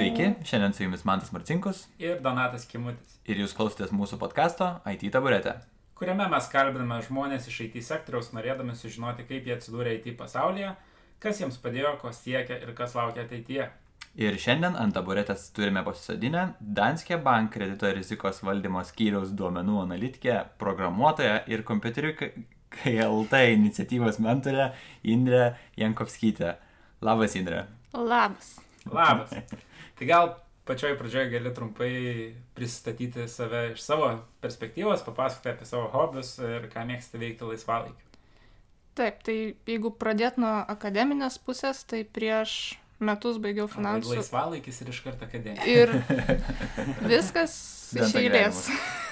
Sveiki, šiandien su jumis Mantas Marcinkus ir Donatas Kimutis, ir jūs klausotės mūsų podkasto IT taburetė. kuriame mes kalbiname žmonės iš IT sektoriaus, norėdami sužinoti, kaip jie atsidūrė IT pasaulyje, kas jiems padėjo, ko siekia ir kas laukia ateityje. Ir šiandien ant taburetės turime pasisodinę Danske Bank kredito rizikos valdymo skyriaus duomenų analitikę, programuotoją ir kompiuterių KLT iniciatyvos mentorę Indrę Jankovskytę. Labas, Indrė. Labas. Labas. Tai gal pačioj pradžioje gali trumpai pristatyti save iš savo perspektyvos, papasakoti apie savo hobius ir ką mėgsti veikti laisvalaikiu. Taip, tai jeigu pradėt nuo akademinės pusės, tai prieš metus baigiau finansų. Laisvalaikis ir iš karto akademija. Ir viskas iš eilės.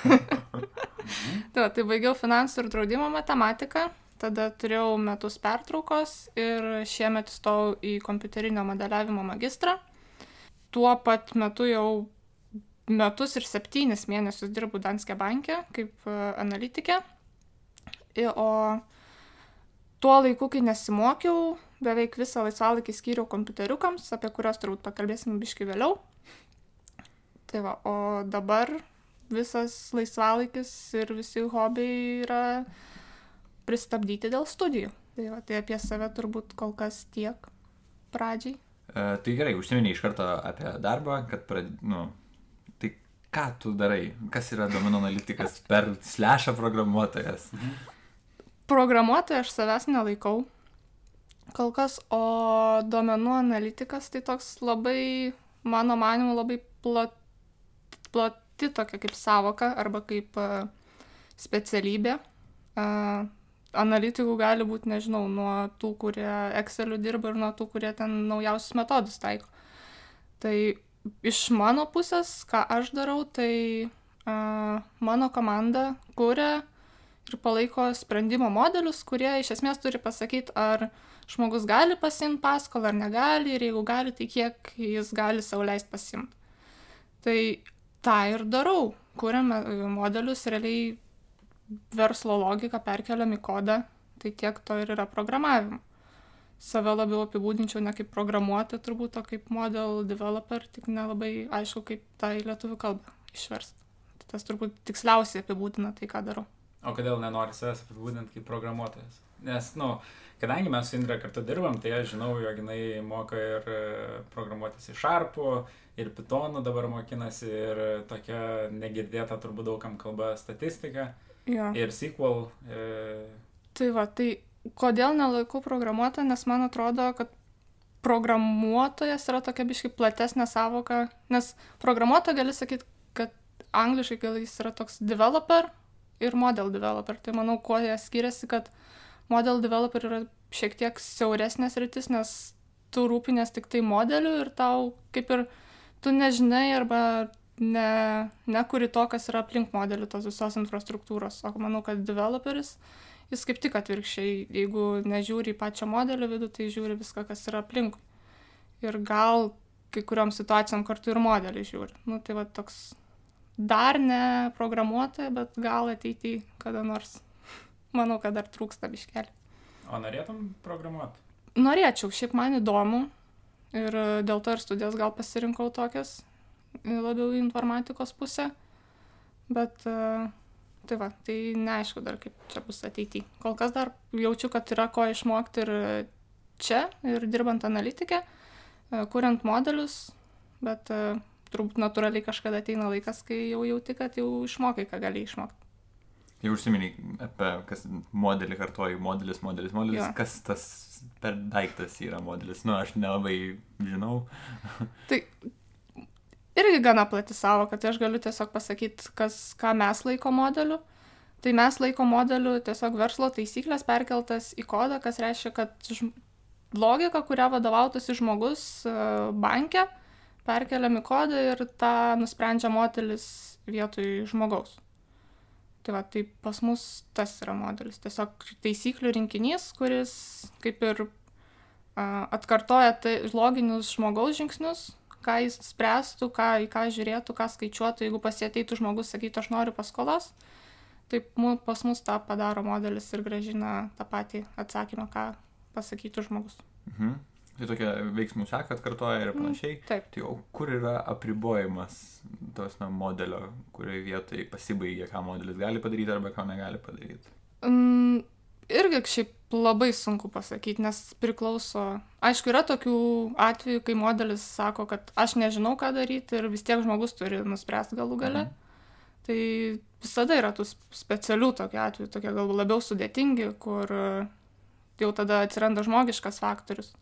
tai, tai baigiau finansų ir draudimo matematiką, tada turėjau metus pertraukos ir šiemet įstojau į kompiuterinio modeliavimo magistrą. Tuo pat metu jau metus ir septynis mėnesius dirbu Danske banke kaip e, analitikė. O tuo laiku, kai nesimokiau, beveik visą laisvalaikį skyriau kompiuteriukams, apie kuriuos turbūt pakalbėsim biški vėliau. Tai va, o dabar visas laisvalaikis ir visi hobiai yra pristabdyti dėl studijų. Tai va, tai apie save turbūt kol kas tiek pradžiai. E, tai gerai, užsiminiai iš karto apie darbą, kad prad... Nu, tai ką tu darai? Kas yra domenų analitikas per slešą programuotojas? Programuotoja aš savęs nelaikau kol kas, o duomenų analitikas tai toks labai, mano manimu, labai plat, plati tokia kaip savoka arba kaip uh, specialybė. Uh, analitikų gali būti, nežinau, nuo tų, kurie Exceliu dirba ir nuo tų, kurie ten naujausius metodus taiko. Tai iš mano pusės, ką aš darau, tai uh, mano komanda kuria ir palaiko sprendimo modelius, kurie iš esmės turi pasakyti, ar žmogus gali pasimti paskolą ar negali ir jeigu gali, tai kiek jis gali sauliaisti pasimti. Tai tą ir darau. Kuriame modelius, realiai verslo logiką perkeliam į kodą, tai tiek to ir yra programavimo. Save labiau apibūdinčiau ne kaip programuotoją turbūt, o kaip model developer, tik nelabai aišku, kaip tą į lietuvių kalbą išversti. Tai tas turbūt tiksliausiai apibūdina tai, ką darau. O kodėl nenori savęs apibūdinti kaip programuotojas? Nes, na, nu, kadangi mes su Indra kartu dirbam, tai aš žinau, jog jinai moka ir e, programuotis iš Sharpų, ir Pythonų dabar mokinasi, ir tokia negirdėta turbūt daugam kalba statistika, Jo. ir SQL. E, Tai va, tai kodėl nelaikau programuotoją, nes man atrodo, kad programuotojas yra tokia biškai platesnė savoka, nes programuotoją gali sakyti, kad angliškai gal jis yra toks developer ir model developer. Tai manau, kuo jie skiriasi, kad model developer yra šiek tiek siauresnės rytis, nes tu rūpinės tik tai modeliu ir tau kaip ir tu nežinai arba ne, nekuri to, kas yra aplink modelį tos visos infrastruktūros. O manau, kad developeris, jis kaip tik atvirkščiai, jeigu nežiūri į pačią modelį vidų, tai žiūri viską, kas yra aplink. Ir gal kai kuriuom situacijom kartu ir modelį žiūri. Nu, tai va toks dar ne programuotoja, bet gal ateityje kada nors. Manau, kad dar trūksta biškelį. o norėtum programuoti? Norėčiau, šiaip man įdomu. Ir dėl to ir studijas gal pasirinkau tokias, labiau į informatikos pusę. Bet e, tai va, tai neaišku dar kaip čia bus ateityje. Kol kas dar jaučiu, kad yra ko išmokti ir čia, ir dirbant analitikė, e, kuriant modelius, bet e, turbūt natūraliai kažkada ateina laikas, kai jau jauti, kad jau išmokai, ką gali išmokti. Jau užsiminiai apie kas modelį kartuoju, modelis, modelis, modelis. Jo. Kas tas per daiktas yra modelis? Nu, aš nelabai žinau. Tai irgi gana plati savo, kad aš galiu tiesiog pasakyti, kas, ką mes laiko modeliu. Tai mes laiko modeliu tiesiog verslo taisyklės perkeltas į kodą, kas reiškia, kad logika, kurią vadovautųsi žmogus e, banke, perkeliam į kodą ir tą nusprendžia modelis vietoj žmogaus. Tai va, tai pas mus tas yra modelis. Tiesiog taisyklių rinkinys, kuris kaip ir a, atkartoja tai loginius žmogaus žingsnius, ką jis spręstų, ką, į ką žiūrėtų, ką skaičiuotų, jeigu pasėteitų žmogus sakytų, aš noriu paskolos. Taip pas mus tą padaro modelis ir gražina tą patį atsakymą, ką pasakytų žmogus. Mhm. Tai tokia veiksmų seka atkartoja ir panašiai. Taip. Tai o kur yra apribojimas tos na, modelio, kurioje vietoje pasibaigia, ką modelis gali padaryti arba ką negali padaryti? Mm, irgi šiaip labai sunku pasakyti, nes priklauso. Aišku, yra tokių atvejų, kai modelis sako, kad aš nežinau, ką daryti ir vis tiek žmogus turi nuspręsti galų gale. Mhm. Tai visada yra tų specialių tokių atvejų, tokie galbūt labiau sudėtingi, kur e, jau tada atsiranda žmogiškas faktorius.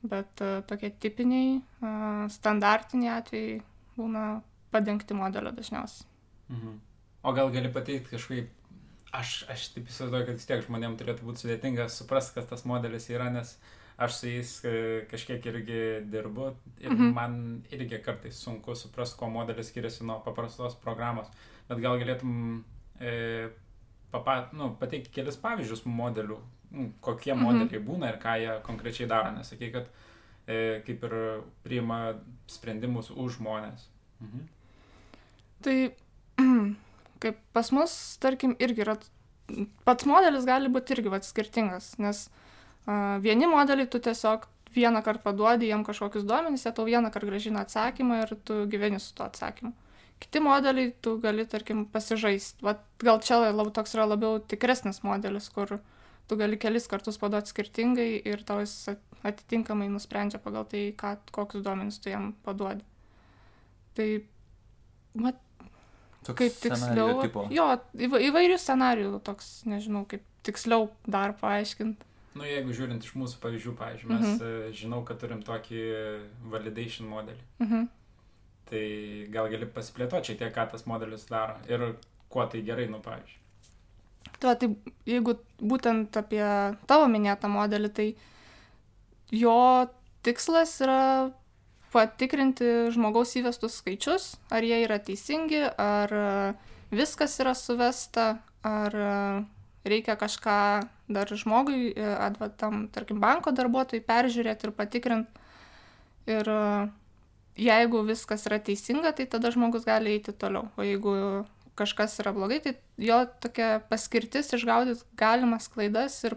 Bet uh, tokie tipiniai, uh, standartiniai atvejai būna padengti modelio dažniausiai. Mhm. O gal gali pateikti kažkaip, aš, aš taip įsivaizduoju, kad vis tiek žmonėms turėtų būti sudėtinga suprasti, kas tas modelis yra, nes aš su jais e, kažkiek irgi dirbu ir mhm. man irgi kartais sunku suprasti, kuo modelis skiriasi nuo paprastos programos. Bet gal galėtum e, papa, nu, pateikti kelis pavyzdžius modelių, nu, kokie mhm. modeliai būna ir ką jie konkrečiai daro, nes sakai, kad e, kaip ir priima sprendimus už žmonės. Mhm. Tai kaip pas mus, tarkim, irgi yra, pats modelis gali būti irgi vat, skirtingas, nes uh, vieni modeliai tu tiesiog vieną kartą paduodi jam kažkokius duomenys, jie tau vieną kartą gražina atsakymą ir tu gyveni su tuo atsakymu. Kiti modeliai tu gali, tarkim, pasižaisti. Vat, gal čia lab, toks yra labiau tikresnis modelis, kur tu gali kelis kartus paduoti skirtingai ir tau jis atitinkamai nusprendžia pagal tai, ką, kokius duomenis tu jam paduodi. Tai, mat, Toks kaip tiksliau. tipo. Jo, įva, įvairių scenarijų, toks, nežinau, kaip tiksliau dar paaiškinti. Nu, jeigu žiūrint iš mūsų pavyzdžių, pavyzdžiui, mes mhm. žinau, kad turim tokį validation modelį. Mhm. Tai gal gali pasiplėtoti šiek tiek, ką tas modelis daro ir kuo tai gerai, nu, pavyzdžiui. Tai, tai jeigu būtent apie tavo minėtą modelį, tai jo tikslas yra patikrinti žmogaus įvestus skaičius, ar jie yra teisingi, ar viskas yra suvesta, ar reikia kažką dar žmogui, atvatam, tarkim, banko darbuotojui peržiūrėti ir patikrinti. Ir jeigu viskas yra teisinga, tai tada žmogus gali eiti toliau. O jeigu kažkas yra blogai, tai jo tokia paskirtis išgaudyti galimas klaidas ir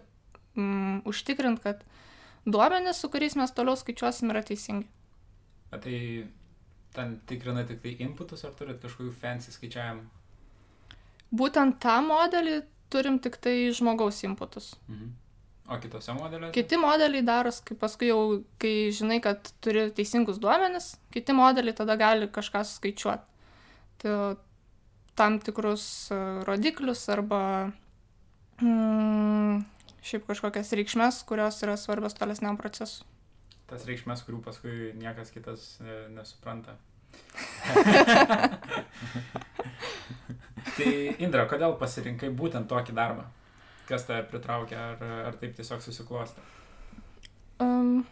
mm, užtikrinti, kad duomenys, su kuriais mes toliau skaičiuosim, yra teisingi. Tai ten tikrina tik tai inputus, ar turit kažkokių fancy skaičiavimų? Būtent tą modelį turim tik tai žmogaus inputus. Mhm. O kitose modeliuose? Kiti modeliai daros, kai paskui jau, kai žinai, kad turi teisingus duomenis, kiti modeliai tada gali kažką skaičiuoti. Tai tam tikrus e, rodiklius arba mm, šiaip kažkokias reikšmes, kurios yra svarbios tolesniam procesui. Tas reikšmes, kurių paskui niekas kitas e, nesupranta. tai Indra, kodėl pasirinkai būtent tokį darbą? Kas tave pritraukė, ar, ar taip tiesiog susiklostė? Um,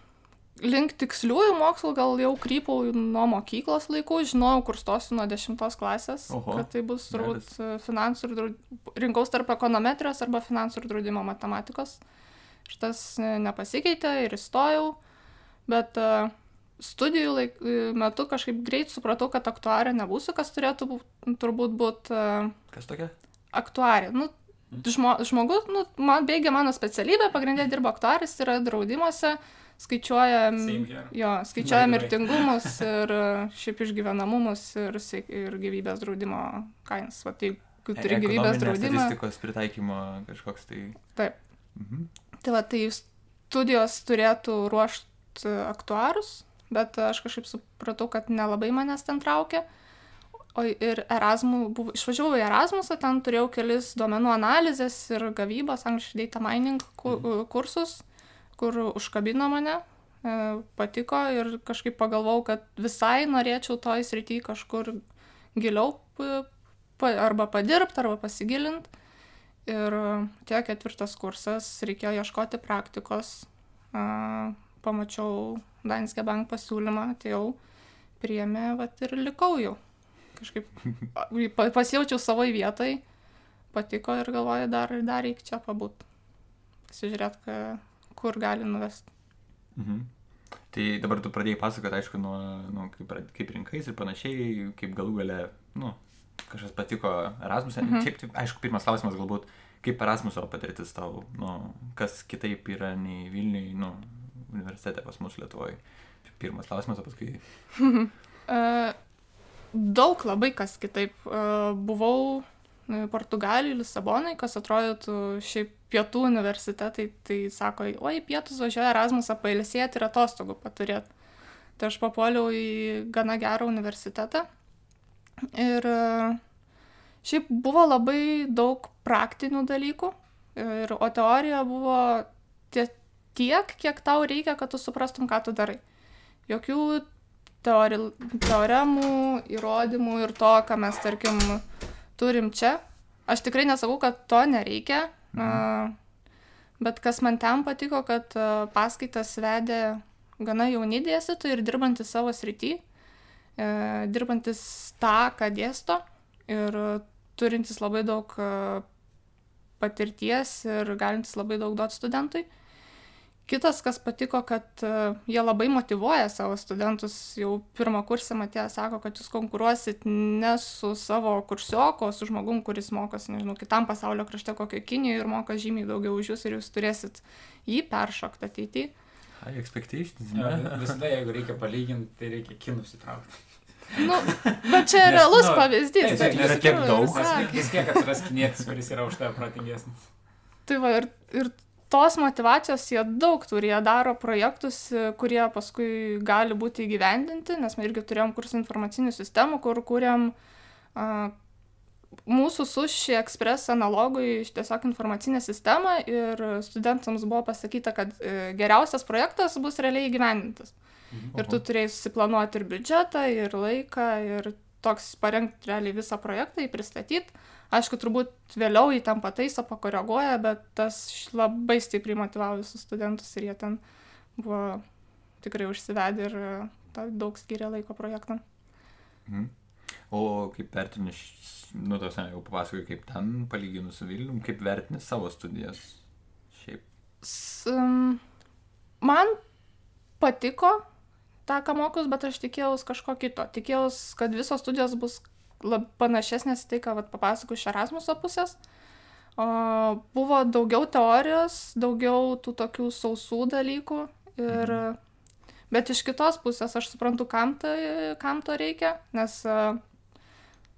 link tiksliųjų mokslų gal jau krypau nuo mokyklos laikų, žinojau, kur stosiu nuo 10 klasės, Oho, kad tai bus turbūt geras. finansų ir draudimo, rinkaus tarp ekonometrijos arba finansų ir draudimo matematikos. Šitas e, nepasikeitė ir įstojau, bet e, studijų laik, e, metu kažkaip greit supratau, kad aktuarė nebūsiu, kas turėtų būt, turbūt būti Kas tokia? aktuarė. Nu, žmo, žmogus, nu, man baigia mano specialybė, pagrindė dirba aktuaris, yra draudimuose skaičiuoja, jo, skaičiuoja mirtingumus ir e, šiaip išgyvenamumus ir, ir gyvybės draudimo kainas. Va, tai jeigu turi gyvybės Ekonominės draudimą. Statistikos pritaikymo kažkoks tai. Taip. Mhm. Tai va, tai studijos turėtų ruošti aktuarus, bet aš kažkaip supratau, kad nelabai manęs ten traukia. O ir Erasmus, buvo, išvažiavau į Erasmusą, ten turėjau kelis duomenų analizės ir gavybos, angliškai data mining ku- kursus, kur užkabino mane, e, patiko ir kažkaip pagalvojau, kad visai norėčiau toj srity kažkur giliau arba padirbti, arba pasigilinti. Ir tie ketvirtas kursas, reikėjo ieškoti praktikos. Pamačiau Danske Bank pasiūlymą, atėjau, priėmė, vat ir likau jau. Kažkaip pasijaučiau savo vietoj, patiko ir galvoju, dar, dar reikia čia pabūt. Pasižiūrėt, kur gali nuvesti. Mhm. Tai dabar tu pradėjai pasakoti, aišku, nuo, nu, kaip, kaip rinkais ir panašiai, kaip galų gale, nu, kažkas patiko Erasmus'e. Mhm. Šiaip, taip, aišku, pirmas klausimas galbūt, kaip Erasmus'o patirtis tau, nu, kas kitaip yra nei Vilniui, nu, universitete pas mus Lietuvoje? Pirmas klausimas, o paskui. E, daug labai kas kitaip. E, buvau e, Portugalijoje, Lisabonai, kas atrodytų šiaip pietų universitetai, tai sako, oi, pietus važiuoja Erasmusą pailsėti ir atostogų paturėti. Tai aš papuoliau į gana gerą universitetą. Ir šiaip buvo labai daug praktinių dalykų, ir, o teorija buvo tiek, kiek tau reikia, kad tu suprastum, ką tu darai. Jokių teori, teoremų, įrodymų ir to, ką mes, tarkim, turim čia. Aš tikrai nesakau, kad to nereikia, mhm. bet kas man ten patiko, kad paskaitas vedė gana jauni dėstytojai ir dirbantis savo srity, e, dirbantis tą, ką dėsto ir turintis labai daug patirties ir galintis labai daug duoti studentui. Kitas, kas patiko, kad uh, jie labai motivuoja savo studentus, jau pirmą kursą matė, sako, kad jūs konkuruosit ne su savo kursioku, o su žmogum, kuris mokosi, nežinau, kitam pasaulio krašte kokio Kinijoje ir moka žymiai daugiau už jūs ir jūs turėsit jį peršokti ateityje. High expectations. Ja, visada, jeigu reikia palyginti, tai reikia kinus įtraukti. Nu, bet čia Nes, realus nu, pavyzdys. tai nėra tiek daug. vis tiek atsiras kinietis, kuris yra už tave protingesnis. Tai va, ir, ir tos motivacijos jie daug turi, jie daro projektus, e, kurie paskui gali būti įgyvendinti, nes mes irgi turėjom kursų informacinių sistemų, kur kūrėm a, mūsų suši ekspres analogui tiesiog informacinę sistemą ir studentams buvo pasakyta, kad e, geriausias projektas bus realiai įgyvendintas. Ir tu turėjai susiplanuoti ir biudžetą, ir laiką, ir toks parengti realiai visą projektą, jį pristatyti. Aišku, turbūt vėliau jį ten pataiso, pakoreguoja, bet tas labai stipriai motivavo visus studentus ir jie ten buvo tikrai užsivedę ir e, daug skiria laiko projektam. Mhm. O kaip vertini, nu, tos, jau papasakoju, kaip ten palyginus su Vilnium, kaip vertini savo studijas? Šiaip. S, um, man patiko tą, ką mokus, bet aš tikėjausi kažko kito. Tikėjausi, kad visos studijos bus lab, panašesnės į tai, ką papasakau iš Erasmuso pusės. O, buvo daugiau teorijos, daugiau tų tokių sausų dalykų. Ir, bet iš kitos pusės aš suprantu, kam, tai, kam to reikia, nes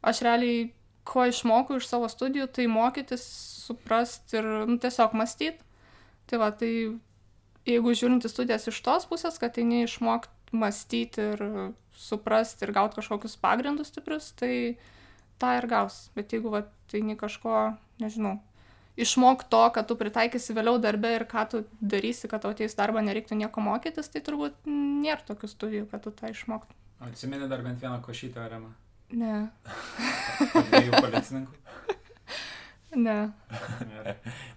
aš realiai, ko išmokau iš savo studijų, tai mokytis, suprasti ir nu, tiesiog mąstyti. Tai va, tai jeigu žiūrint į studijas iš tos pusės, kad eini išmokti mąstyti ir suprasti ir gauti kažkokius pagrindus stiprius, tai tą ir gaus. Bet jeigu va, eini kažko, nežinau, išmok to, kad tu pritaikysi vėliau darbę ir ką tu darysi, kad tau ateis darbą nereiktų nieko mokytis, tai turbūt nėra tokių studijų, kad tu tą išmoktum. O atsimeni dar bent vieną košytę aremą? Ne, Dviejų policininkų. ne.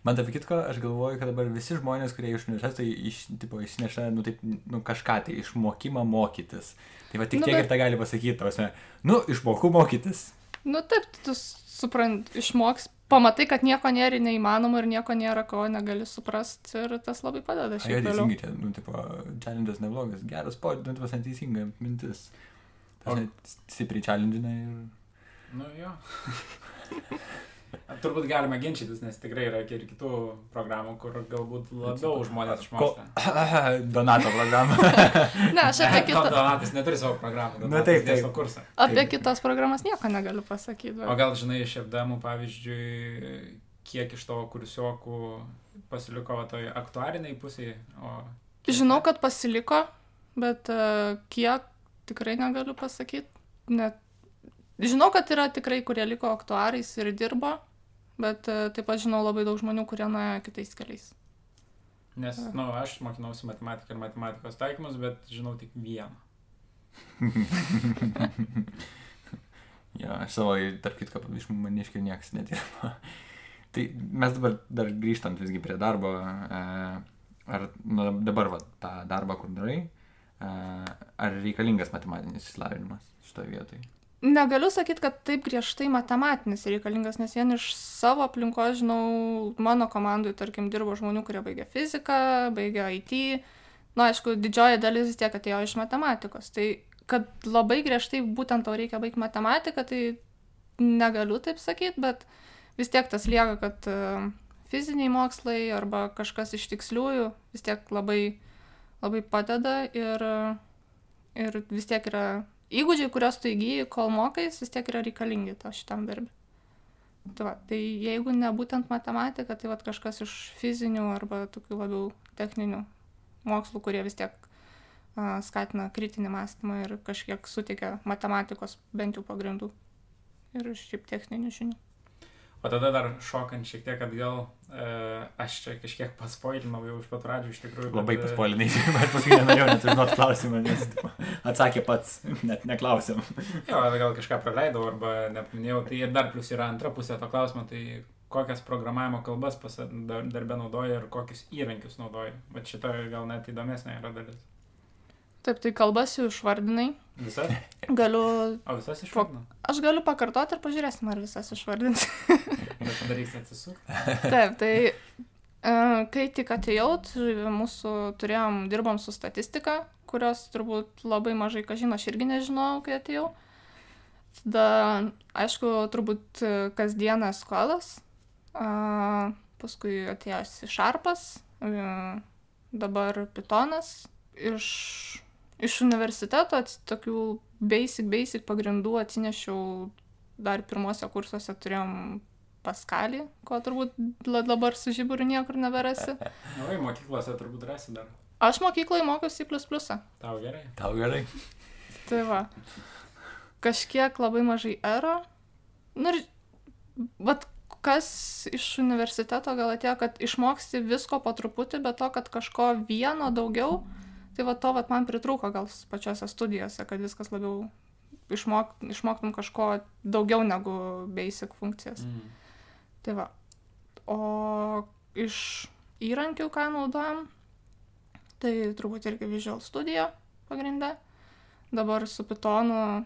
Man taip kitko, aš galvoju, kad dabar visi žmonės, kurie iš universiteto iš, tipo, išneša, nu, taip, nu, kažką tai išmokimą mokytis. Tai va tik Nu, tiek bet- ir tą gali pasakyti, tavasme, nu, išmokau mokytis. Nu taip, tu suprant, išmoks, pamatai, kad nieko nėra neįmanoma ir nieko nėra, ko negali suprasti ir tas labai padeda šiaip vėliau. teisingai, čia, nu, tipo, challenge'as neblogas, geras požiūris, nu, tipo, teisinga mintis. Tas stipriai challenge'ina ir... Nu jo. Turbūt galima ginčytis, nes tikrai yra ir kitų programų, kur galbūt labiau žmonės Ko... išmoksta. Donato programą. Ne, aš apie, kitą, Donatas neturi savo programų. Na, Donatas taip, taip. dėsto kursą. apie kitas programas nieko negaliu pasakyti. O gal žinai iš FDM, pavyzdžiui, kiek iš tavo kursiokų pasiliko toj aktuariniai pusėje? O... Žinau, kad pasiliko, bet uh, kiek tikrai negaliu pasakyti. Net... Žinau, kad yra tikrai, kurie liko aktuarais ir dirbo, bet uh, taip pat žinau labai daug žmonių, kurie nuėjo kitais keliais. Nes, na, nu, aš mokinausi matematiką ir matematikos taikymus, bet žinau tik vieną. jo, aš savo, tarp kitko, iš maniškių niekas nedirba. tai mes dabar dar grįžtant visgi prie darbo. E, ar nu, dabar va, tą darbą, kur darai, e, ar reikalingas matematinis išsilavinimas šitoje vietoje? Negaliu sakyti, kad taip griežtai matematinis reikalingas, nes vien iš savo aplinkos, žinau, mano komandai, tarkim, dirbo žmonių, kurie baigė fiziką, baigė IT. Na, aišku, didžioji dalis vis tiek atėjo iš matematikos. Tai, kad labai griežtai būtent tau reikia baigti matematiką, tai negaliu taip sakyti, bet vis tiek tas lieka, kad e, fiziniai mokslai arba kažkas iš tiksliųjų vis tiek labai, labai padeda ir, ir vis tiek yra įgūdžiai, kuriuos tu įgyji, kol mokais, vis tiek yra reikalingi to šitam darbui. Tai, va, tai jeigu ne būtent matematika, tai va kažkas iš fizinių arba tokių labiau techninių mokslų, kurie vis tiek a, skatina kritinį mąstymą ir kažkiek suteikia matematikos bent jau pagrindų ir šiaip techninių žinių. O tada dar šokant šiek tiek atgal, e, aš čia kažkiek paspoilinau jau iš pat pradžių iš tikrųjų. Bet, Labai paspoilinai, aš paskui nenorėjau net užduoti klausimą, nes atsakė pats, net neklausim. Jo, gal kažką praleidau arba nepaminėjau. Tai ir dar plus yra antra pusė to klausimo, tai kokias programavimo kalbas darbę naudoja ir kokius įrankius naudoja. Bet šita gal net įdomesnė yra dalis. Taip, tai kalbas jau išvardinai. Visas? Galiu. O visas išvardinau? Aš galiu pakartoti ir pažiūrėsim, ar visas išvardins. Bet darys atsisuk. Taip, tai e, kai tik atėjau, tai mūsų turėjom, dirbom su statistika, kurios turbūt labai mažai, ką žinau, aš irgi nežinojau, kai atėjau. Tada, aišku, turbūt kasdieną skolas, paskui atėjęs šarpas, e, dabar pitonas, iš iš universiteto tokių basic, basic pagrindų atsinešiau dar pirmose kursuose turėjom paskalį, ko turbūt dabar su žiburiu niekur neberasi. Na, vai, mokyklose turbūt rasi dar. Aš mokykloje mokiausi plus plusą. Tau gerai. Tau gerai. Tai va. Kažkiek labai mažai ero. Nu ir, bet kas iš universiteto gal atėjo, kad išmoksti visko po truputį, bet to, kad kažko vieno daugiau. Mm Tai va to vat man pritrūko gal pačiose studijose, kad viskas labiau išmok, išmoktum kažko daugiau negu basic funkcijas. Mm. Tai va. O iš įrankių, ką naudojam, tai turbūt irgi Visual Studio pagrindė. Dabar su Pythonu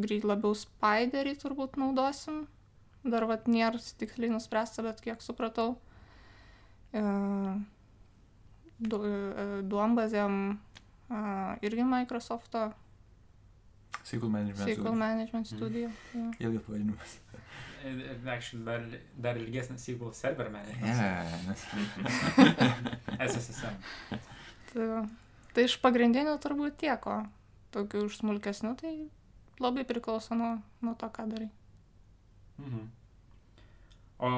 greit labiau Spiderį turbūt naudosim. Dar vat nėra tiksliai nuspręsta, bet kiek supratau. E, duombazėm irgi Microsoft'o. SQL Management SQL Studio. Management mhm. Studio. Mm. Ja. Ilgas pavadinimas. Actually, dar, dar ilgesnis SQL Server Management. Yeah. SSSM. tai, tai iš pagrindinių turbūt tiek, o tokių iš smulkesnių tai labai priklauso nuo, nuo to, ką darai. Mhm. O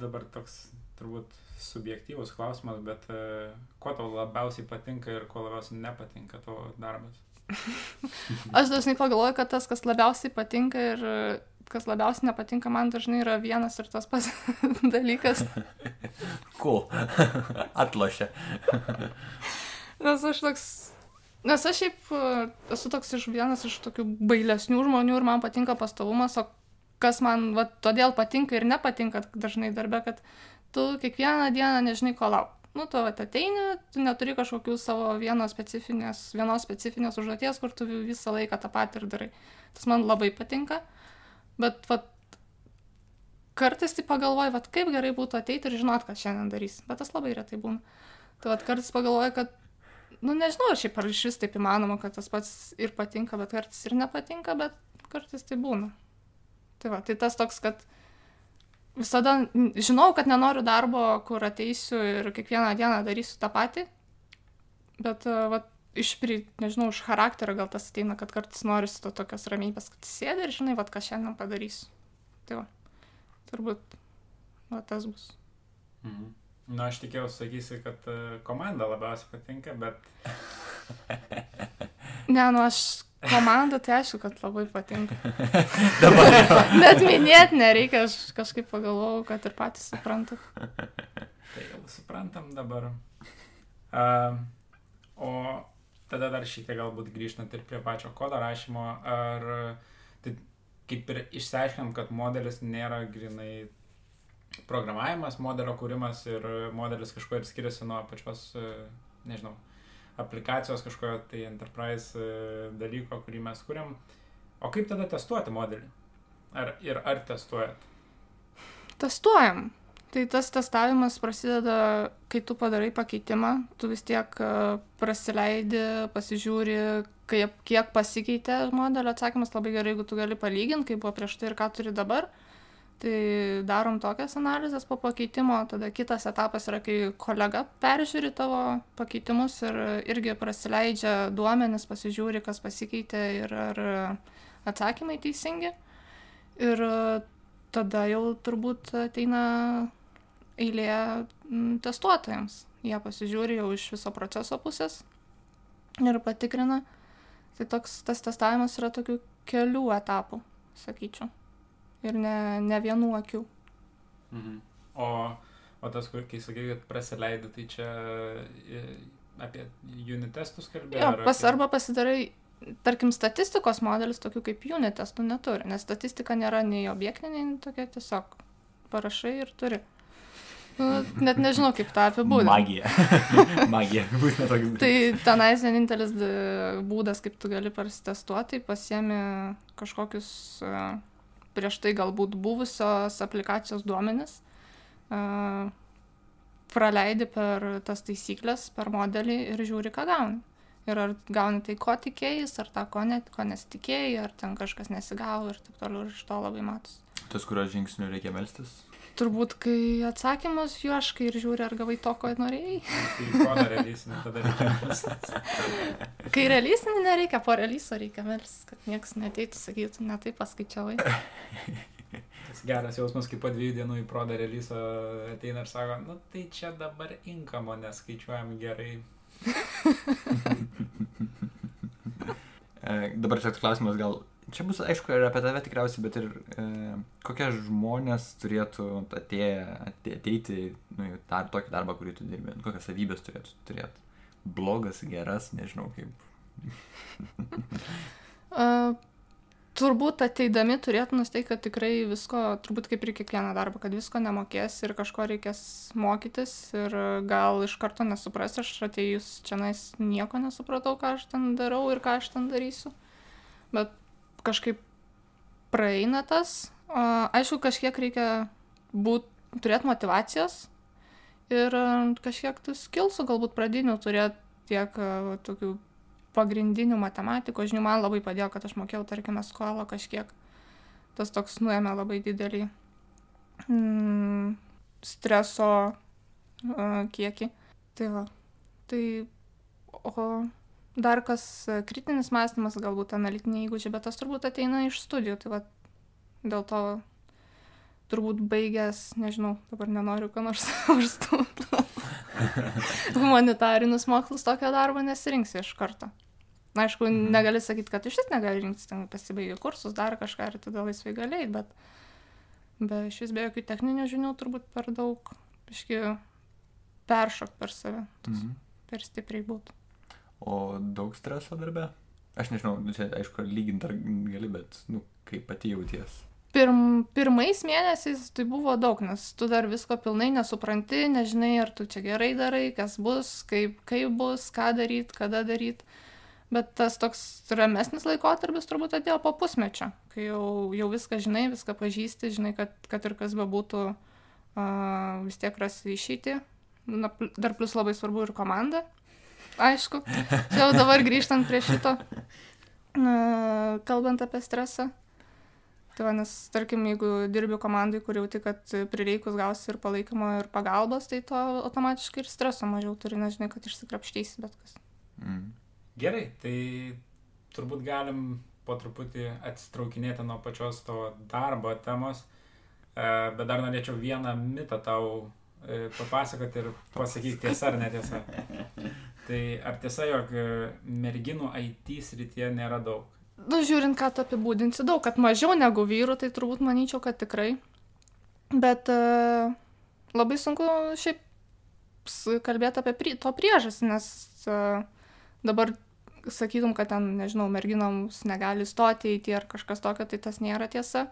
dabar toks turbūt subjektyvus klausimas, bet uh, ko tau labiausiai patinka ir ko labiausiai nepatinka tavo darbas? Aš dažnai pagalvoju, kad tas, kas labiausiai patinka ir kas labiausiai nepatinka, man dažnai yra vienas ir tas pats dalykas. Cool. Atlošia. Nes aš toks Nes aš šiaip e, esu toks iš vienas iš tokių bailesnių žmonių ir man patinka pastovumas, o kas man va, todėl patinka ir nepatinka dažnai darbe, kad tu kiekvieną dieną nežinai, ko lauk. Nu, tu ateini, tu neturi kažkokių savo vienos specifinės, vienos specifinės užduoties, kur tu visą laiką tą patį ir darai. Tas man labai patinka, bet vat, kartais tai pagalvoju, vat, kaip gerai būtų ateiti ir žinot, ką šiandien darys. Bet tas labai retai būna. Tai vat, kartais pagalvoju, kad, nu nežinau, šiaip ar iš vis taip įmanoma, kad tas pats ir patinka, bet kartais ir nepatinka, bet kartais tai būna. Tai va, tai tas toks, kad visada žinau, kad nenoriu darbo, kur ateisiu ir kiekvieną dieną darysiu tą patį, bet e, va, iš, pri, nežinau, iš charakterio gal tas ateina, kad kartais norisi to tokios ramybės, kad sėdi ir žinai, va, ką šiandien padarysiu. Tai va, turbūt, va, tas bus. Mhm. Na, nu, aš tikėjausi, sakysi, kad e, komanda labiausiai patinka, bet... ne, nu, aš Komanda, tai aišku, kad labai patinka. Dabar. Net minėti nereikia, aš kažkaip pagalvojau, kad ir patys suprantat. tai jau suprantam dabar. Uh, o tada dar šiek tiek galbūt grįžtant ir prie pačio kodo rašymo, ar tai kaip ir išsiaiškinam, kad modelis nėra grinai programavimas, modelio kūrimas ir modelis kažkuo ir skiriasi nuo pačios, nežinau, aplikacijos kažkokio tai enterprise e, dalyko, kurį mes kuriam. O kaip tada testuoti modelį? Ar, ir ar testuojat? Testuojam. Tai tas testavimas prasideda, kai tu padarai pakeitimą, tu vis tiek e, prasileidi, pasižiūri, kaip, kiek pasikeitė modelio atsakymas labai gerai, jeigu tu gali palyginti, kaip buvo prieš tai ir ką turi dabar. Tai darom tokias analizės po pakeitimo, tada kitas etapas yra, kai kolega peržiūri tavo pakeitimus ir irgi prasileidžia duomenis, pasižiūri, kas pasikeitė ir ar atsakymai teisingi. Ir tada jau turbūt ateina eilė testuotojams. Jie pasižiūri jau iš viso proceso pusės ir patikrina. Tai toks tas testavimas yra tokių kelių etapų, sakyčiau ir ne, ne vienų akių. Mhm. O, o tas, kur, kai sakai, kad prasileidai, tai čia apie unit testus kalbėjai? Jo, pas, apie... arba pasidarai, tarkim, statistikos modelis tokių kaip unit testų neturi, nes statistika nėra nei objektinė, nei tokia tiesiog parašai ir turi. Nu, net nežinau, kaip tą apibūdinti. Magija. Magija. Būtent toks. tai tenais vienintelis būdas, kaip tu gali pasitestuoti, tai pasiemi kažkokius uh, prieš tai galbūt buvusios aplikacijos duomenis, praleidi per tas taisyklės, per modelį ir žiūri, ką gauni. Ir ar gauni tai, ko tikėjai, ar tą, ko, net, ko nesitikėjai, ar ten kažkas nesigavo ir taip toliau, ir iš to labai matos. Tas, kurio žingsnių reikia melstis? Turbūt, kai atsakymus juoškai ir žiūri, ar gavai to, ko norėjai. Tai kai releasinį nereikia, po releaso reikia melstis, kad niekas neteitų, sakytų, ne taip paskaičiavai. Tas geras jausmas, kai po dviejų dienų į prodą releaso ateina ir sako, nu tai čia dabar inkamo neskaičiuojam gerai. e, dabar čia klausimas gal čia bus aišku ir apie tave tikriausiai, bet ir e, kokie žmonės turėtų atėję, ateiti nu, dar, tokį darbą, kurį tu dirbi, kokias savybės turėtų turėti. Blogas, geras, nežinau kaip. uh, turbūt ateidami turėtų nusteikti, kad tikrai visko, turbūt kaip ir kiekvieną darbą, kad visko nemokės ir kažko reikės mokytis ir gal iš karto nesupras, aš atėjus čia nieko nesupratau, ką aš ten darau ir ką aš ten darysiu. Bet kažkaip praeina tas. Aišku, kažkiek reikia būt, turėti motivacijos ir kažkiek tų skilsų galbūt pradinių turėti tiek tokių pagrindinių matematikos žinių. Man labai padėjo, kad aš mokėjau, tarkime, skolą kažkiek. Tas toks nuėmė labai didelį mm, streso uh, kiekį. Tai va. Tai, o dar kas e, kritinis mąstymas, galbūt analitiniai įgūdžiai, bet tas turbūt ateina iš studijų. Tai va, dėl to turbūt baigęs, nežinau, dabar nenoriu ką nors užstumti. Humanitarinius mokslus tokio darbo nesirinksi iš karto. Na, aišku, mhm. negali sakyti, kad iš vis negali rinktis, ten pasibaigė kursus, dar kažką ir tada laisvai galėjai, bet be iš vis be jokių techninių žinių turbūt per daug, iški, peršok per save, mhm. per stipriai būtų. O daug streso darbe? Aš nežinau, nu, čia aišku, lyginti ar gali, bet, nu, kaip pati jauties. Pirm, pirmais mėnesiais tai buvo daug, nes tu dar visko pilnai nesupranti, nežinai, ar tu čia gerai darai, kas bus, kaip, kaip bus, ką daryti, kada daryti. Bet tas toks ramesnis laikotarpis turbūt atėjo po pusmečio, kai jau, jau viską žinai, viską pažįsti, žinai, kad, kad ir kas bebūtų, uh, vis tiek rasi išeiti. Na, dar plus labai svarbu ir komanda, aišku. Jau dabar grįžtant prie šito, kalbant apie stresą. Tai va, nes tarkim, jeigu dirbi komandai, kur jauti, kad prireikus gausi ir palaikymo, ir pagalbos, tai to automatiškai ir streso mažiau turi, nežinai, kad išsikrapštysi bet kas. Mm. Gerai, tai turbūt galim po truputį atsitraukinėti nuo pačios to darbo temos, e, bet dar norėčiau vieną mitą tau e, papasakoti ir pasakyti tiesa ar netiesa. Tai ar tiesa, jog e, merginų IT srityje nėra daug? Nu, žiūrint, ką tu apibūdinsi daug, kad mažiau negu vyrų, tai turbūt manyčiau, kad tikrai. Bet uh, labai sunku šiaip kalbėti apie prie, to priežastį, nes uh, dabar sakytum, kad ten, nežinau, merginoms negali stoti į tie ar kažkas tokio, tai tas nėra tiesa.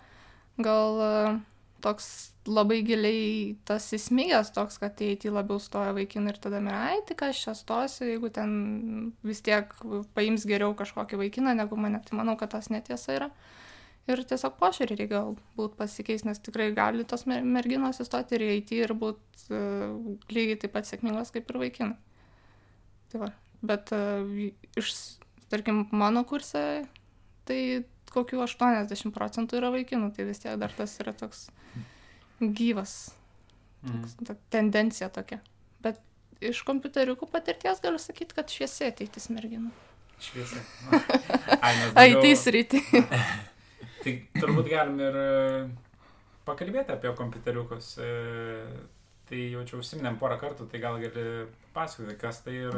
Gal uh, toks labai giliai tas įsmigęs toks, kad į IT labiau stoja vaikinai ir tada mira, ai, tik aš čia stosiu, jeigu ten vis tiek paims geriau kažkokį vaikiną negu mane, tai manau, kad tas netiesa yra. Ir tiesiog požiūrį reikia galbūt pasikeis, nes tikrai gali tos merginos įstoti ir į IT ir būti uh, lygiai taip pat sėkmingos kaip ir vaikinai. Tai va. Bet uh, iš, tarkim, mano kurse, tai kokių 80 procentų yra vaikinų, tai vis tiek dar tas yra toks gyvas, toks, ta tendencija tokia. Bet iš kompiuteriukų patirties galiu sakyti, kad šviesi ateitis merginų. Daugiau- IT srity. Tai turbūt galim ir e, pakalbėti apie kompiuteriukus. E, Tai jau čia užsiminėm porą kartų, tai gal gali pasakoti, kas tai ir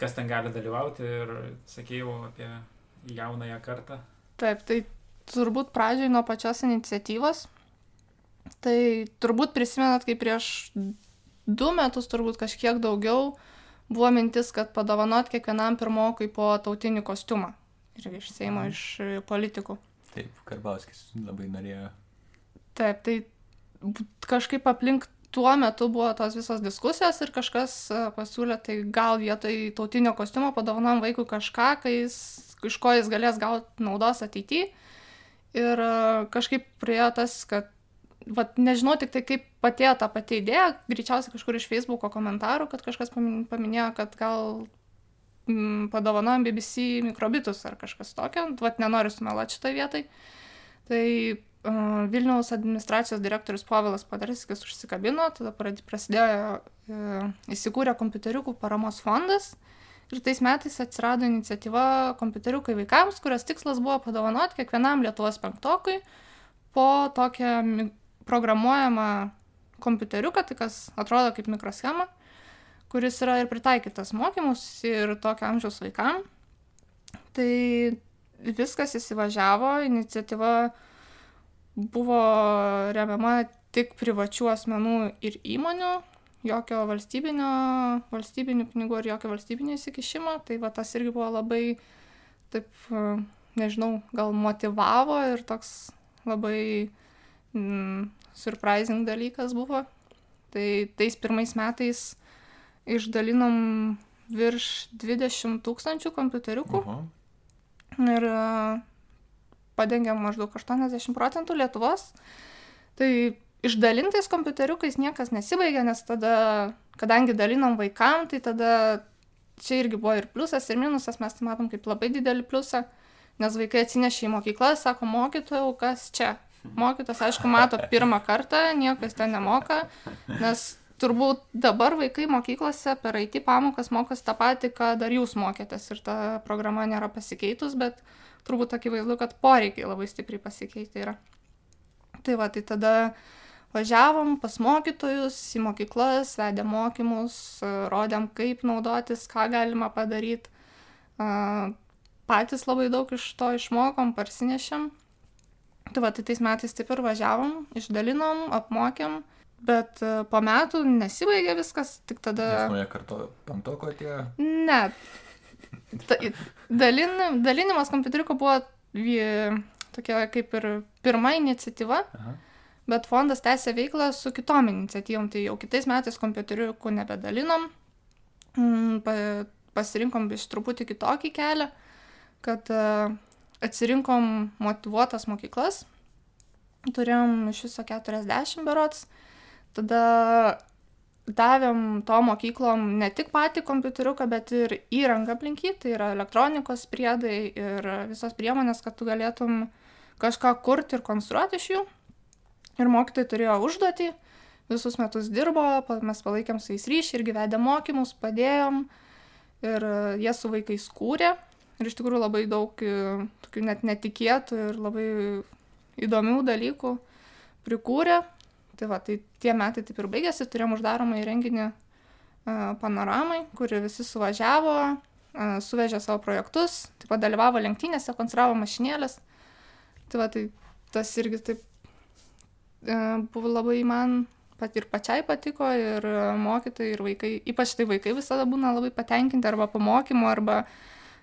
kas ten gali dalyvauti ir sakėjau apie jaunąją kartą. Taip, tai turbūt pradžioj nuo pačios iniciatyvos. Tai turbūt prisimenat, kai prieš du metus, turbūt kažkiek daugiau, buvo mintis, kad padovanot kiekvienam pirmokui po tautinį kostiumą. Ir iš Seimo, Mhm. iš e, politikų. Taip, Karbauskis labai norėjo. Taip, tai kažkaip aplink tuo metu buvo tos visos diskusijos ir kažkas e, pasiūlė, tai gal vietoj tautinio kostiumo padovanom vaikui kažką, jis, iš ko jis galės gauti naudos ateityje. Ir e, kažkaip priejo tas, kad, vat, nežinau tik tai kaip patėjo ta pati idėja, greičiausiai kažkur iš Facebook'o komentarų, kad kažkas pamin- paminėjo, kad gal mm, padovanojom BBC mikrobitus ar kažkas tokio, vat nenoriu sumeluoti šitą vietą. Tai uh, Vilniaus administracijos direktorius Povilas Padarskis užsikabino, tada prasidėjo, uh, įsikūrė kompiuteriukų paramos fondas ir tais metais atsirado iniciatyva kompiuteriukai vaikams, kurios tikslas buvo padovanoti kiekvienam Lietuvos penktokui po tokią programuojamą kompiuteriuką, tai kas atrodo kaip mikroschema, kuris yra ir pritaikytas mokymus ir tokio amžiaus vaikam. Tai viskas įsivažiavo, iniciatyva buvo remiama tik privačių asmenų ir įmonių, jokio valstybinio, valstybinių pinigų ir jokio valstybinio įsikišimo. Tai va tas irgi buvo labai, taip, nežinau, gal motivavo ir toks labai mm, surprising dalykas buvo. Tai tais pirmais metais išdalinom virš 20 tūkstančių kompiuteriukų Oho. ir e, padengiam maždaug 80 procentų Lietuvos. Tai išdalintais kompiuteriukais niekas nesibaigė, nes tada, kadangi dalinom vaikam, tai tada čia irgi buvo ir pliusas, ir minusas, mes tai matom kaip labai didelį pliusą, nes vaikai atsinešė į mokyklą, sako, mokytojau, kas čia? Mokytas, aišku, mato pirmą kartą, niekas ten nemoka, nes turbūt dabar vaikai mokyklose per IT pamokas mokosi tą patį, ką dar jūs mokėtės ir ta programa nėra pasikeitus, bet turbūt akivaizdu, kad poreikiai labai stipriai pasikeitė yra. Tai va, tai tada važiavom pas mokytojus į mokyklas, vedėm mokymus, rodėm, kaip naudotis, ką galima padaryti. Patys labai daug iš to išmokom, parsinešėm. Tai va, tai tais metais taip ir važiavom, išdalinom, apmokėm, bet e, po metų nesibaigė viskas, tik tada... Nes nauja karto penktoko atėjo. Ne. Ta, dalin, dalinimas kompiuteriuko buvo tokia kaip ir pirma iniciatyva, Aha. bet fondas tęsė veiklą su kitom iniciatyvom. Tai jau kitais metais kompiuteriukų nebedalinom. Mm, pa, pasirinkom iš truputį kitokį kelią, kad uh, atsirinkom motivuotas mokyklas. Turėjom iš viso 40 berots. Tada davėm to mokyklom ne tik patį kompiuteriuką, bet ir įrangą aplink jį, tai yra elektronikos priedai ir visos priemonės, kad tu galėtum kažką kurti ir konstruoti iš jų. Ir mokytojai turėjo užduotį, visus metus dirbo, mes palaikėm su jais ryšį ir gyvedė mokymus, padėjom ir jie su vaikais kūrė. Ir iš tikrųjų labai daug e, tokių net netikėtų ir labai įdomių dalykų prikūrė. Tai va, tai tie metai taip ir baigėsi, turėjom uždaromą į renginį uh, panoramai, kuri visi suvažiavo, uh, suvežė savo projektus, taip pat dalyvavo lenktynėse, konstravo mašinėlės. Tai va, tai tas irgi taip buvo labai man pat ir pačiai patiko, ir mokytojai, ir vaikai, ypač tai vaikai visada būna labai patenkinti arba po mokymo, arba uh,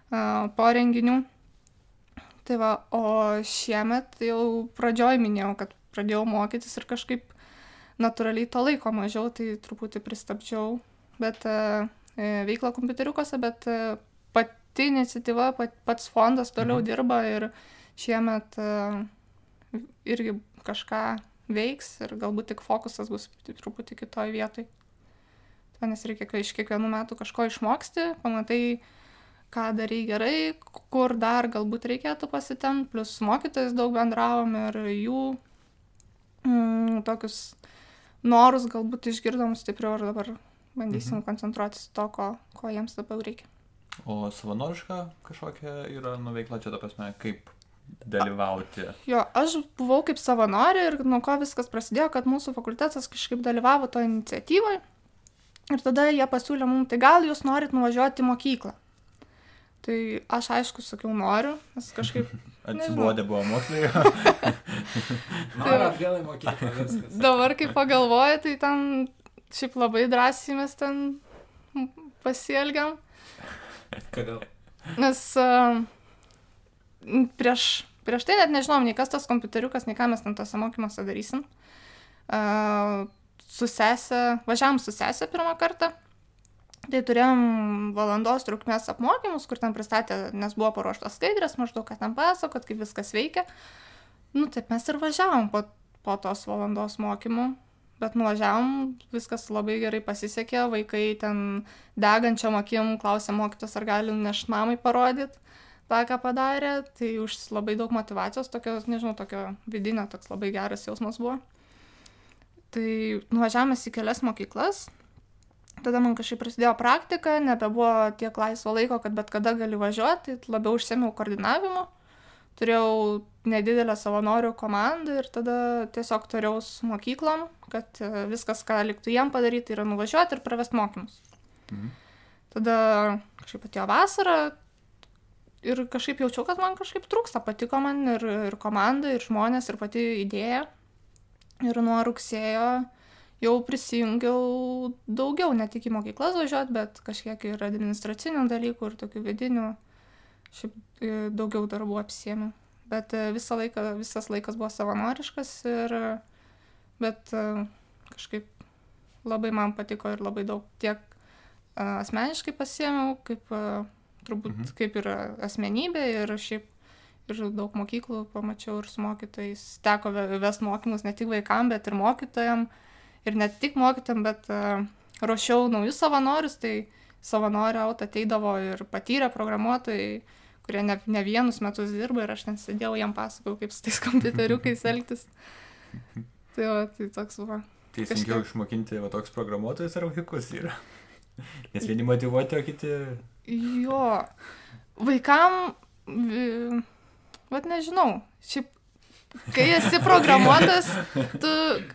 po renginių. Tai va, o šiemet jau pradžioj minėjau, kad pradėjau mokytis ir kažkaip natūraliai to laiko mažiau, tai truputį pristabdžiau, bet uh, veiklą kompiuteriukose, bet pati iniciatyva, pat, pats fondas toliau mhm. dirba ir šiemet irgi kažką veiks ir galbūt tik fokusas bus truputį kitoj vietoj. Tai nes reikia iš kiekvienų metų kažko išmoksti, pamatai, ką darai gerai, kur dar galbūt reikėtų pasitemti, plus su mokytojais daug bendravom ir jų mm, tokius norus galbūt išgirdom stipriau ir dabar bandysim mhm. koncentruotis to, ko, ko jiems dabar reikia. O savanoriška kažkokia yra nuveikla čia, ta prasme, kaip dalyvauti? Jo, aš buvau kaip savanorė ir nuo ko viskas prasidėjo, kad mūsų fakultetas kažkaip dalyvavo to iniciatyvoje. Ir tada jie pasiūlė mums, tai gal jūs norit nuvažiuoti į mokyklą. Tai aš aišku sakiau noriu, nes kažkaip... Atsibodė buvo moksliai. Noriu atgal į mokyklą, viskas. Dabar kai pagalvoju, tai ten šiaip labai drąsiai mes ten pasielgiam. Kodėl? Nes uh, prieš, prieš tai net nežinom, nei kas tas kompiuteriukas, nei ką mes ten tose mokymuose darysim. Uh, su sesė, važiavam su sesė pirmą kartą. Tai turėjom valandos trukmės apmokymus, kur ten pristatė, nes buvo paruoštos skaidrės, maždaug, kad ten pasakot, kaip viskas veikia. Nu, taip mes ir važiavom po, po tos valandos mokymų, bet nuvažiavom, viskas labai gerai pasisekė, vaikai ten degančiam akim klausė mokytos, ar gali nešt mamai parodyti tą, ką padarė, tai už labai daug motivacijos, tokio, nežinau, tokio vidinio, toks labai geras jausmas buvo. Tai nuvažiavome į kelias mokyklas, tada man kažkaip prasidėjo praktika, nebebuvo tiek laisvo laiko, kad bet kada gali važiuoti, tai labiau užsėmiau koordinavimu, turėjau nedidelę savanorių komandą ir tada tiesiog turėjau su mokyklom, kad e, viskas, ką liktų jiem padaryti, yra nuvažiuoti ir pravesti mokymus. Mhm. Tada kažkaip atėjo vasara ir kažkaip jaučiau, kad man kažkaip trūksta, patiko man ir, ir komanda, ir žmonės, ir pati idėja. Ir nuo rugsėjo jau prisijungiau daugiau, ne tik į mokyklas važiuoti, bet kažkiek ir administracinių dalykų ir tokių vidinių, šiaip e, daugiau darbų apsiemi. Bet e, visą laiką, visas laikas buvo savanoriškas ir, bet e, kažkaip labai man patiko ir labai daug tiek asmeniškai pasiemiau, kaip turbūt mhm. kaip ir asmenybė ir šiaip ir daug mokyklų pamačiau ir su mokytojais. Teko ves mokymus ne tik vaikam, bet ir mokytojam. Ir ne tik mokytojam, bet uh, ruošiau naujus savanorius, tai savanorių aut ateidavo ir patyrę programuotojai, kurie ne, ne vienus metus dirba ir aš ten sėdėjau, jam pasakojau, kaip su tais kompiuteriukais elgtis. Tai, va, tai toks buvo. Sunkiau kažkaip... išmokinti va toks programuotojas ar vaikus yra. Nes vieni motivuoti, o kiti... Jo. Vaikam Vat nežinau, šiaip, kai esi programuotas, tu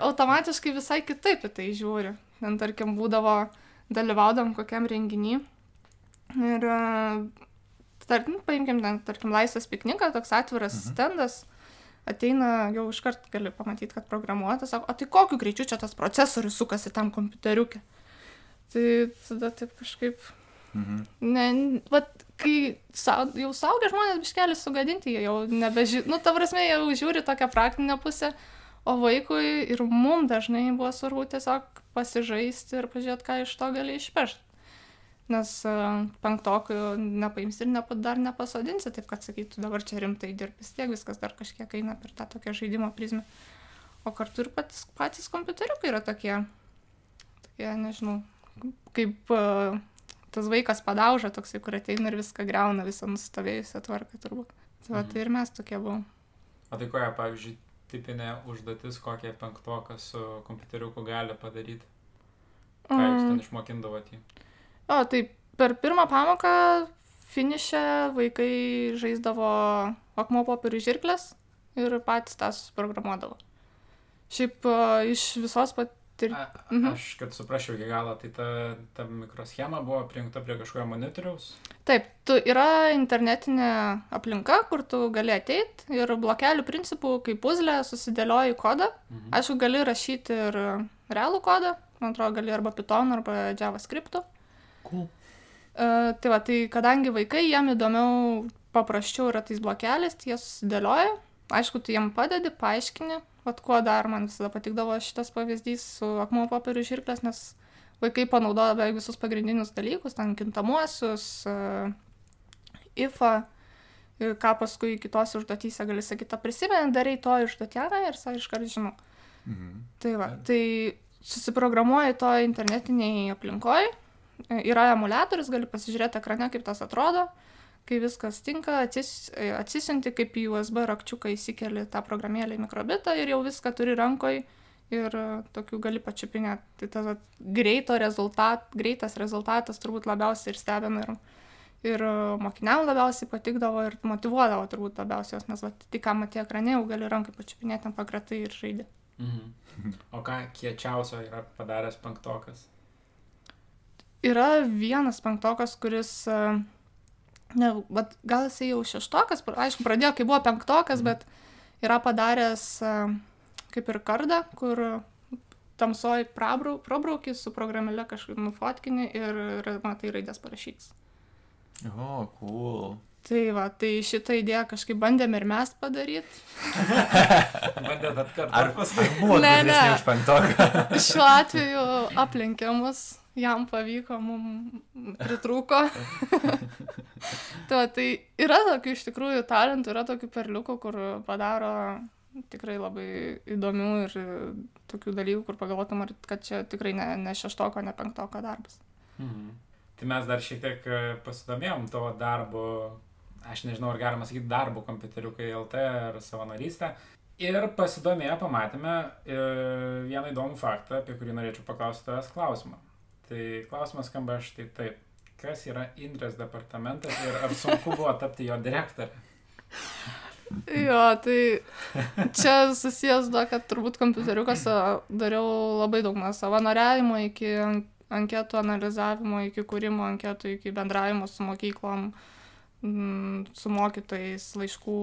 automatiškai visai kitaip į tai žiūri. Ten, tarkim, būdavo, dalyvaudam kokiam renginį ir, tarkim, paimkim, ten, tarkim, laisvas piknikas, toks atviras mhm. stendas, ateina, jau iškart gali pamatyti, kad programuotas, sako, o tai kokiu greičiu čia tas procesorius sukasi tam kompiuteriukė. Tai tada taip kažkaip Mhm. Ne, vat, kai sau, jau saugia žmonės biškelį sugadinti, jie jau nebežiūri, nu, ta prasme, jau žiūri tokią praktinę pusę, o vaikui ir mum dažnai buvo svarbu tiesiog pasižaisti ir pažiūrėti, ką iš to gali išpešti. Nes uh, penktokų nepaimsi ir nepa, dar nepasodinsi, taip kad sakytų, dabar čia rimtai dirbis, tiek viskas dar kažkiek eina per tą tokią žaidimo prizmę. O kartu ir patys, patys kompiuteriukai yra tokie, tokie, nežinau, kaip uh, tas vaikas padauža toksai, kur ateina ir viską greuna, visą nusistovėjusią tvarką turbūt. Tai, va, tai ir mes tokie buvom. O tai koja, pavyzdžiui, tipinė užduotis, kokią penktoką su kompiuteriuku gali padaryti? Ką jūs ten mm. išmokindavot jį? O, tai per pirmą pamoką finišę vaikai žaisdavo akmo popierių žirklės ir patys tą suprogramuodavo. Šiaip iš visos pat Tai... A, mhm. Aš, kad suprasčiau iki galo, tai ta, ta mikroschema buvo prijungta prie kažkokio monitoriaus? Taip, tu yra internetinė aplinka, kur tu gali ateiti ir blokelių principų, kaip puzlė, susidėlioji kodą. Mhm. Aišku, gali rašyti ir realų kodą, man atrodo, gali arba Python, arba JavaScript. Cool. Uh, tai va, tai kadangi vaikai, jiem įdomiau, paprasčiau yra tais blokeliais, tai jie susidėlioja. Aišku, tu jiem padedi, paaiškini, Vat kuo dar man visada patikdavo šitas pavyzdys su akmuo popierių žirklės, nes vaikai panaudoja beveik visus pagrindinius dalykus, ten kintamuosius, uh, ifą, ką paskui kitose užduotyse gali sakyti, prisimeni, darai to užduotėlę ir sa iškart žinau. Mhm. Tai va, tai susiprogramuoji to internetiniai aplinkoj, yra emulatorius, gali pasižiūrėti ekrane, kaip tas atrodo, kai viskas tinka, atsis, atsisinti, kaip į USB rakčiuką įsikeli tą programėlę į mikrobitą ir jau viską turi rankoj ir e, tokių gali pačiupinėti. Tai tas greito rezultat, greitas rezultatas turbūt labiausiai ir stebina ir, ir e, mokiniam labiausiai patikdavo ir motivuodavo turbūt labiausiai, nes vat, tik ką matė ekranė, jau gali rankai pačiupinėti ant pakratai ir žaidži. Mhm. O ką kiečiausio yra padaręs penktokas? Yra vienas penktokas, kuris, e, ne, bet gal jisai jau šeštokas, aišku, pradėjo, kai buvo penktokas, bet yra padaręs kaip ir kardą, kur tamsoj prabrau, prabrauki su programėle kažkaip nufotkini ir, ir matai raidės parašytas. O, oh, cool. Tai va, tai šitą idėją kažkaip bandėm ir mes padaryti. Bandėt atkartoti. Ar paskui buvo Ne, ne. už penktoką? Šiuo atveju aplenkė mus, jam pavyko, mums pritrūko. tai, tai yra tokių iš tikrųjų talentų, yra tokių perliukų, kur padaro tikrai labai įdomių ir tokių dalykų, kur pagalvotum, kad čia tikrai ne, ne šeštoko, ne penktoko darbas. Mhm. Tai mes dar šiek tiek e, pasidomėjom tavo darbu, aš nežinau, ar galima sakyti darbu kompiuteriukai LT ar savanorystę. Ir pasidomėję pamatėme e, vieną įdomų faktą, apie kurį norėčiau paklausti tavęs klausimą. Tai klausimas skamba štai taip. Kas yra Indrės departamentas ir ar sunku buvo tapti jo direktorė? Jo, tai čia susijęs to, kad turbūt kompiuteriukose dariau labai daug nuo savanoriavimo iki an- anketų analizavimo, iki kūrimo anketų, iki bendravimo su mokyklom, mm, su mokytojais, laiškų,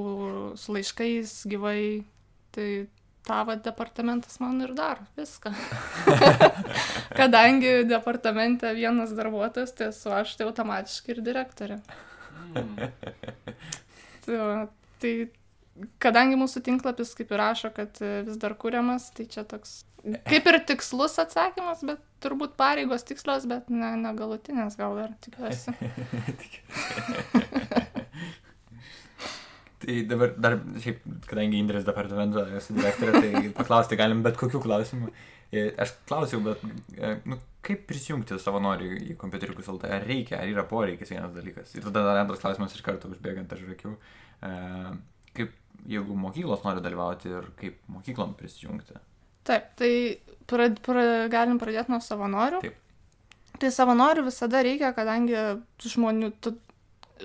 su laiškais gyvai. Tai tavo departamentas man ir daro viską. Kadangi departamente vienas darbuotojas, tai esu aš tai automatiškai ir direktorė. Mm. Tai, va, tai kadangi mūsų tinklapis kaip ir rašo, kad e, vis dar kūriamas, tai čia toks kaip ir tikslus atsakymas, bet turbūt pareigos tikslios, bet ne, negalutinės gal dar tikiuosi. Tai dabar dar, šiaip, kadangi Indrės departamento esu direktorė, tai paklausti galim bet kokių klausimų. E, Aš klausiau, bet e, nu, kaip prisijungti savanorių į kompiuteriukus LT? Ar reikia, ar yra poreikis vienas dalykas? Ir tada dar antras klausimas iš karto užbėgant aš žakiu. Kaip, jeigu mokyklos nori dalyvauti ir kaip mokyklom prisijungti? Taip, tai pra, pra, galim pradėti nuo savanorių. Taip. Tai savanorių visada reikia, kadangi žmonių,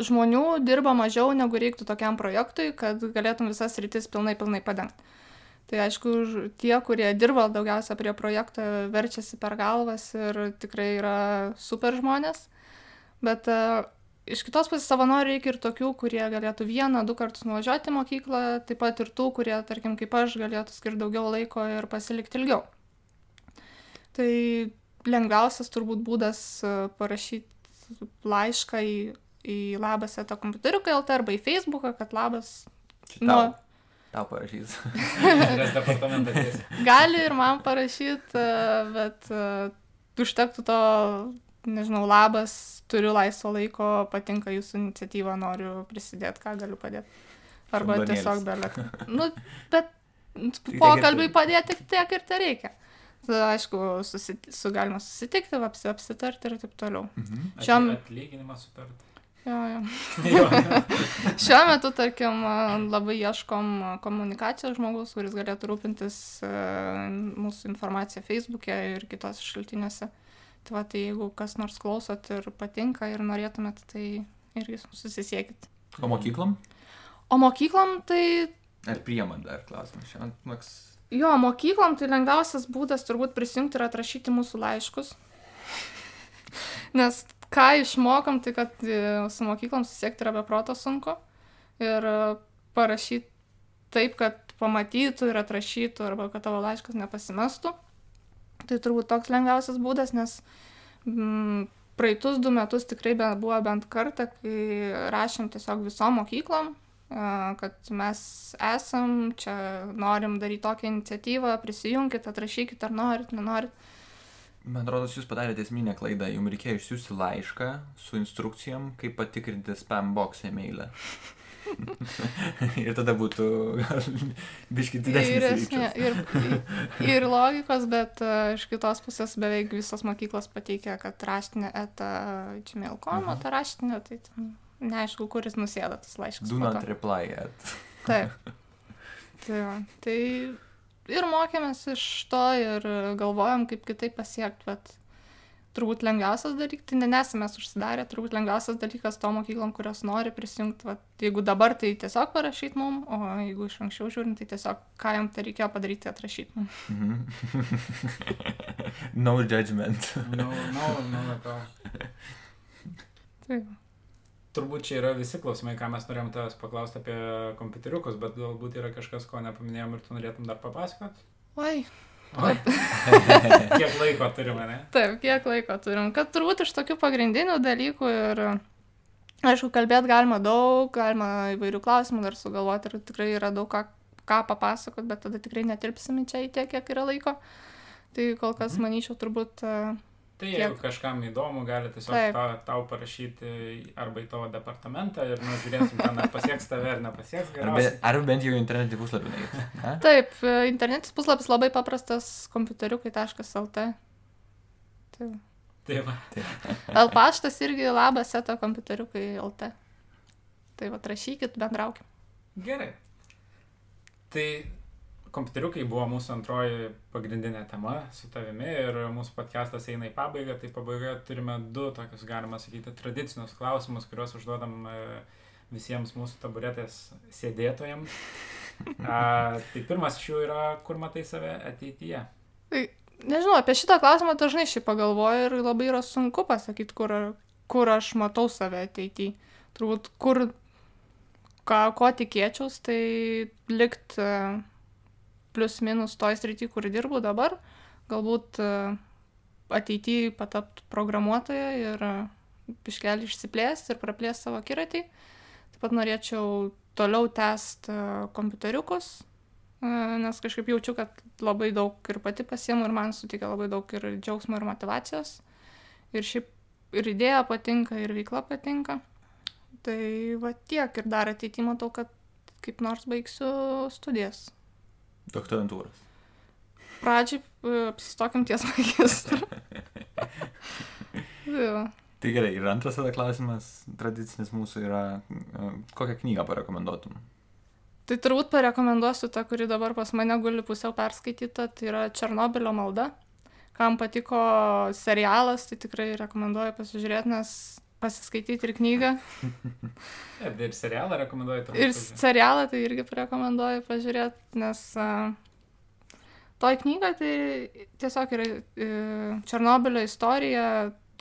žmonių dirba mažiau negu reiktų tokiam projektui, kad galėtum visas rytis pilnai, pilnai padengti. Tai aišku, tie, kurie dirba daugiausia prie projekto, verčiasi per galvas ir tikrai yra super žmonės. Bet uh, iš kitos pusės savanorių reikia ir tokių, kurie galėtų vieną, du kartus nuvažiuoti į mokyklą, taip pat ir tų, kurie, tarkim, kaip aš, galėtų skirti daugiau laiko ir pasilikti ilgiau. Tai lengviausias turbūt būdas e, parašyti laišką į, į labas eto kompiuteriuką LT arba į Facebooką, kad labas. Čia Nu, tau, tau parašys. Gali ir man parašyti, bet e, užtektų to, nežinau, labas, turiu laisvo laiko, patinka jūsų iniciatyva, noriu prisidėti, ką galiu padėti. Arba Šablonėlis. tiesiog belek. Nu, bet pokalbiai padėti tik tiek ir tai reikia. Tada, aišku, susi, su galima susitikti, apsi, apsitarti ir taip toliau. Mhm. Šiam- Atlyginimą supert. Jo, jo. Šiuo metu, tarkim, labai ieškom komunikacijos žmogus, kuris galėtų rūpintis e, mūsų informaciją Facebook'e ir kitose šaltiniuose. Tai va, tai jeigu kas nors klausot ir patinka ir norėtumėt, tai irgi susisiekit. O mokyklom? O mokyklom tai, Ar priemant dar klausimas? Šiandien toks. jo, mokyklom tai lengviausias būdas turbūt prisijungti ir atrašyti mūsų laiškus. Nes ką išmokom, tai kad e, su mokyklom susiekti yra beproto sunku. Ir e, parašyti taip, kad pamatytų ir atrašytų, arba kad tavo laiškas nepasimestų. Tai turbūt toks lengviausias būdas, nes mm, praeitus du metus tikrai buvo bent kartą, kai rašėm tiesiog visom mokyklom, a, kad mes esam, čia norim daryti tokią iniciatyvą, prisijunkit, atrašykit, ar norit, nenorit. Man atrodo, jūs padarėte esminę klaidą. Jums reikėjo išsiųsti laišką su instrukcijom, kaip patikrinti spam box e-mailą. ir tada būtų gal biški didesnis ryčius. ir, ir logikos, bet uh, iš kitos pusės beveik visos mokyklos pateikia, kad raštinė eta gmail.com, o Mhm. ta raštinė, tai neaišku, kuris nusėda tas laiškas. Do not reply yet. Taip. Tai, va, tai ir mokėmės iš to ir galvojom, kaip kitaip pasiekti, bet turbūt lengviausias dalykas, tai ne- nesame mes užsidarę, turbūt lengviausias dalykas to mokyklom, kurios nori prisijungti, va, jeigu dabar tai tiesiog parašyti mum, o jeigu iš anksčiau žiūrint, tai tiesiog ką jam tai reikėjo padaryti, atrašyti mum. Mhm. no judgment. No, no, no, no. Tai, Turbūt čia yra visi klausimai, ką mes norėjom tavęs paklausti apie kompiuteriukus, bet galbūt yra kažkas, ko nepaminėjom ir tu norėtum dar papasakot. oi, Oi. Kiek laiko turime, ne? taip, kiek laiko turim, kad turbūt iš tokių pagrindinių dalykų ir, aišku, kalbėti galima daug, galima įvairių klausimų dar sugalvoti ir tikrai yra daug ką, ką papasakot, bet tada tikrai netirpsime čia į tiek, kiek yra laiko. Tai kol kas, Mhm. manyčiau, turbūt uh, Tai jeigu Kiek? kažkam įdomu, gali tiesiog Taip. tau, tau parašyti arba į tavo departamentą ir nu, žiūrėsim, ar pasieks tave ar nepasieks. Arba, arba bent jau internetinį puslapį? Taip, e, internetinis puslapis labai paprastas kompiuteriukai.lt. Tai va. Tai va. L paštas irgi labas eta kompiuteriukai.lt. Tai va, rašykit, bendraukim. Gerai. Tai kompiuteriukai buvo mūsų antroji pagrindinė tema su tavimi ir mūsų podcastas eina į pabaigą. Tai pabaigoje turime du tokius, galima sakyti, tradicinius klausimus, kuriuos užduodam e, visiems mūsų taburetės sėdėtojams. A, tai pirmas iš jų yra, kur matai save ateityje. Tai nežinau, apie šitą klausimą dažnai šiaip pagalvoju ir labai yra sunku pasakyti, kur, kur aš matau save ateityje. Turbūt kur, ką, ko tikėčiaus, tai likt e, plius minus toj srity, kur dirbu dabar. Galbūt ateityje patapt programuotoja ir iškelį išsiplėsti ir praplėsti savo kiratį. Taip pat norėčiau toliau tęsti kompiuteriukus, nes kažkaip jaučiu, kad labai daug ir pati pasiemu ir man suteikia labai daug ir džiaugsmo ir motivacijos. Ir šiaip ir idėja patinka, ir veikla patinka. Tai va tiek ir dar ateitį matau, kad kaip nors baigsiu studijas. Doktorantūros. Pradžiai e, apsistokim ties magistrą. Tai gerai, ir antras tada klausimas, tradicinis mūsų yra, e, kokią knygą parekomenduotum? Tai turbūt parekomenduosiu tą, kuri dabar pas mane guli pusiau perskaityta, tai yra Černobilio malda. Kam patiko serialas, tai tikrai rekomenduoju pasižiūrėti, nes pasiskaityti ir knygą. Ir, serialą rekomenduoju turbūt. Ir serialą tai irgi rekomenduoju pažiūrėti, nes uh, toj knygoje tai tiesiog yra uh, Černobilio istorija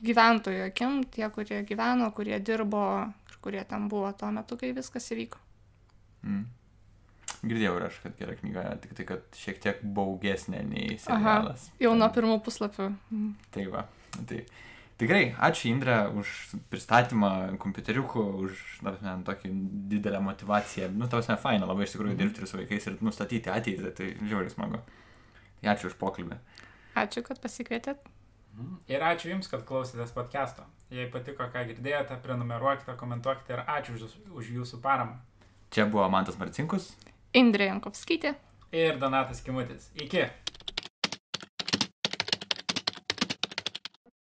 gyventojų akim, tie, kurie gyveno, kurie dirbo ir kurie ten buvo tuo metu, kai viskas įvyko. Mm. Girdėjau ir aš, kad gera knyga, tik tai, kad šiek tiek baugesnė nei serialas. Jau nuo pirmų puslapių. Mm. Tai va. Tai tikrai, ačiū Indrė už pristatymą kompiuteriukų, už na, prasme, tokį didelę motivaciją. Nu, tavas ne faina labai iš tikrųjų dirbti ir su vaikais ir nustatyti ateitį, tai žiauriai smagu. Tai ačiū už pokalbį. Ačiū, kad pasikvietėt. Mhm. Ir ačiū Jums, kad klausėtės podcast'o. Jei patiko, ką girdėjote, prenumeruokite, komentuokite ir ačiū už, už Jūsų paramą. Čia buvo Mantas Marcinkus. Indrė Jankovskytė. Ir Donatas Kimutis. Iki.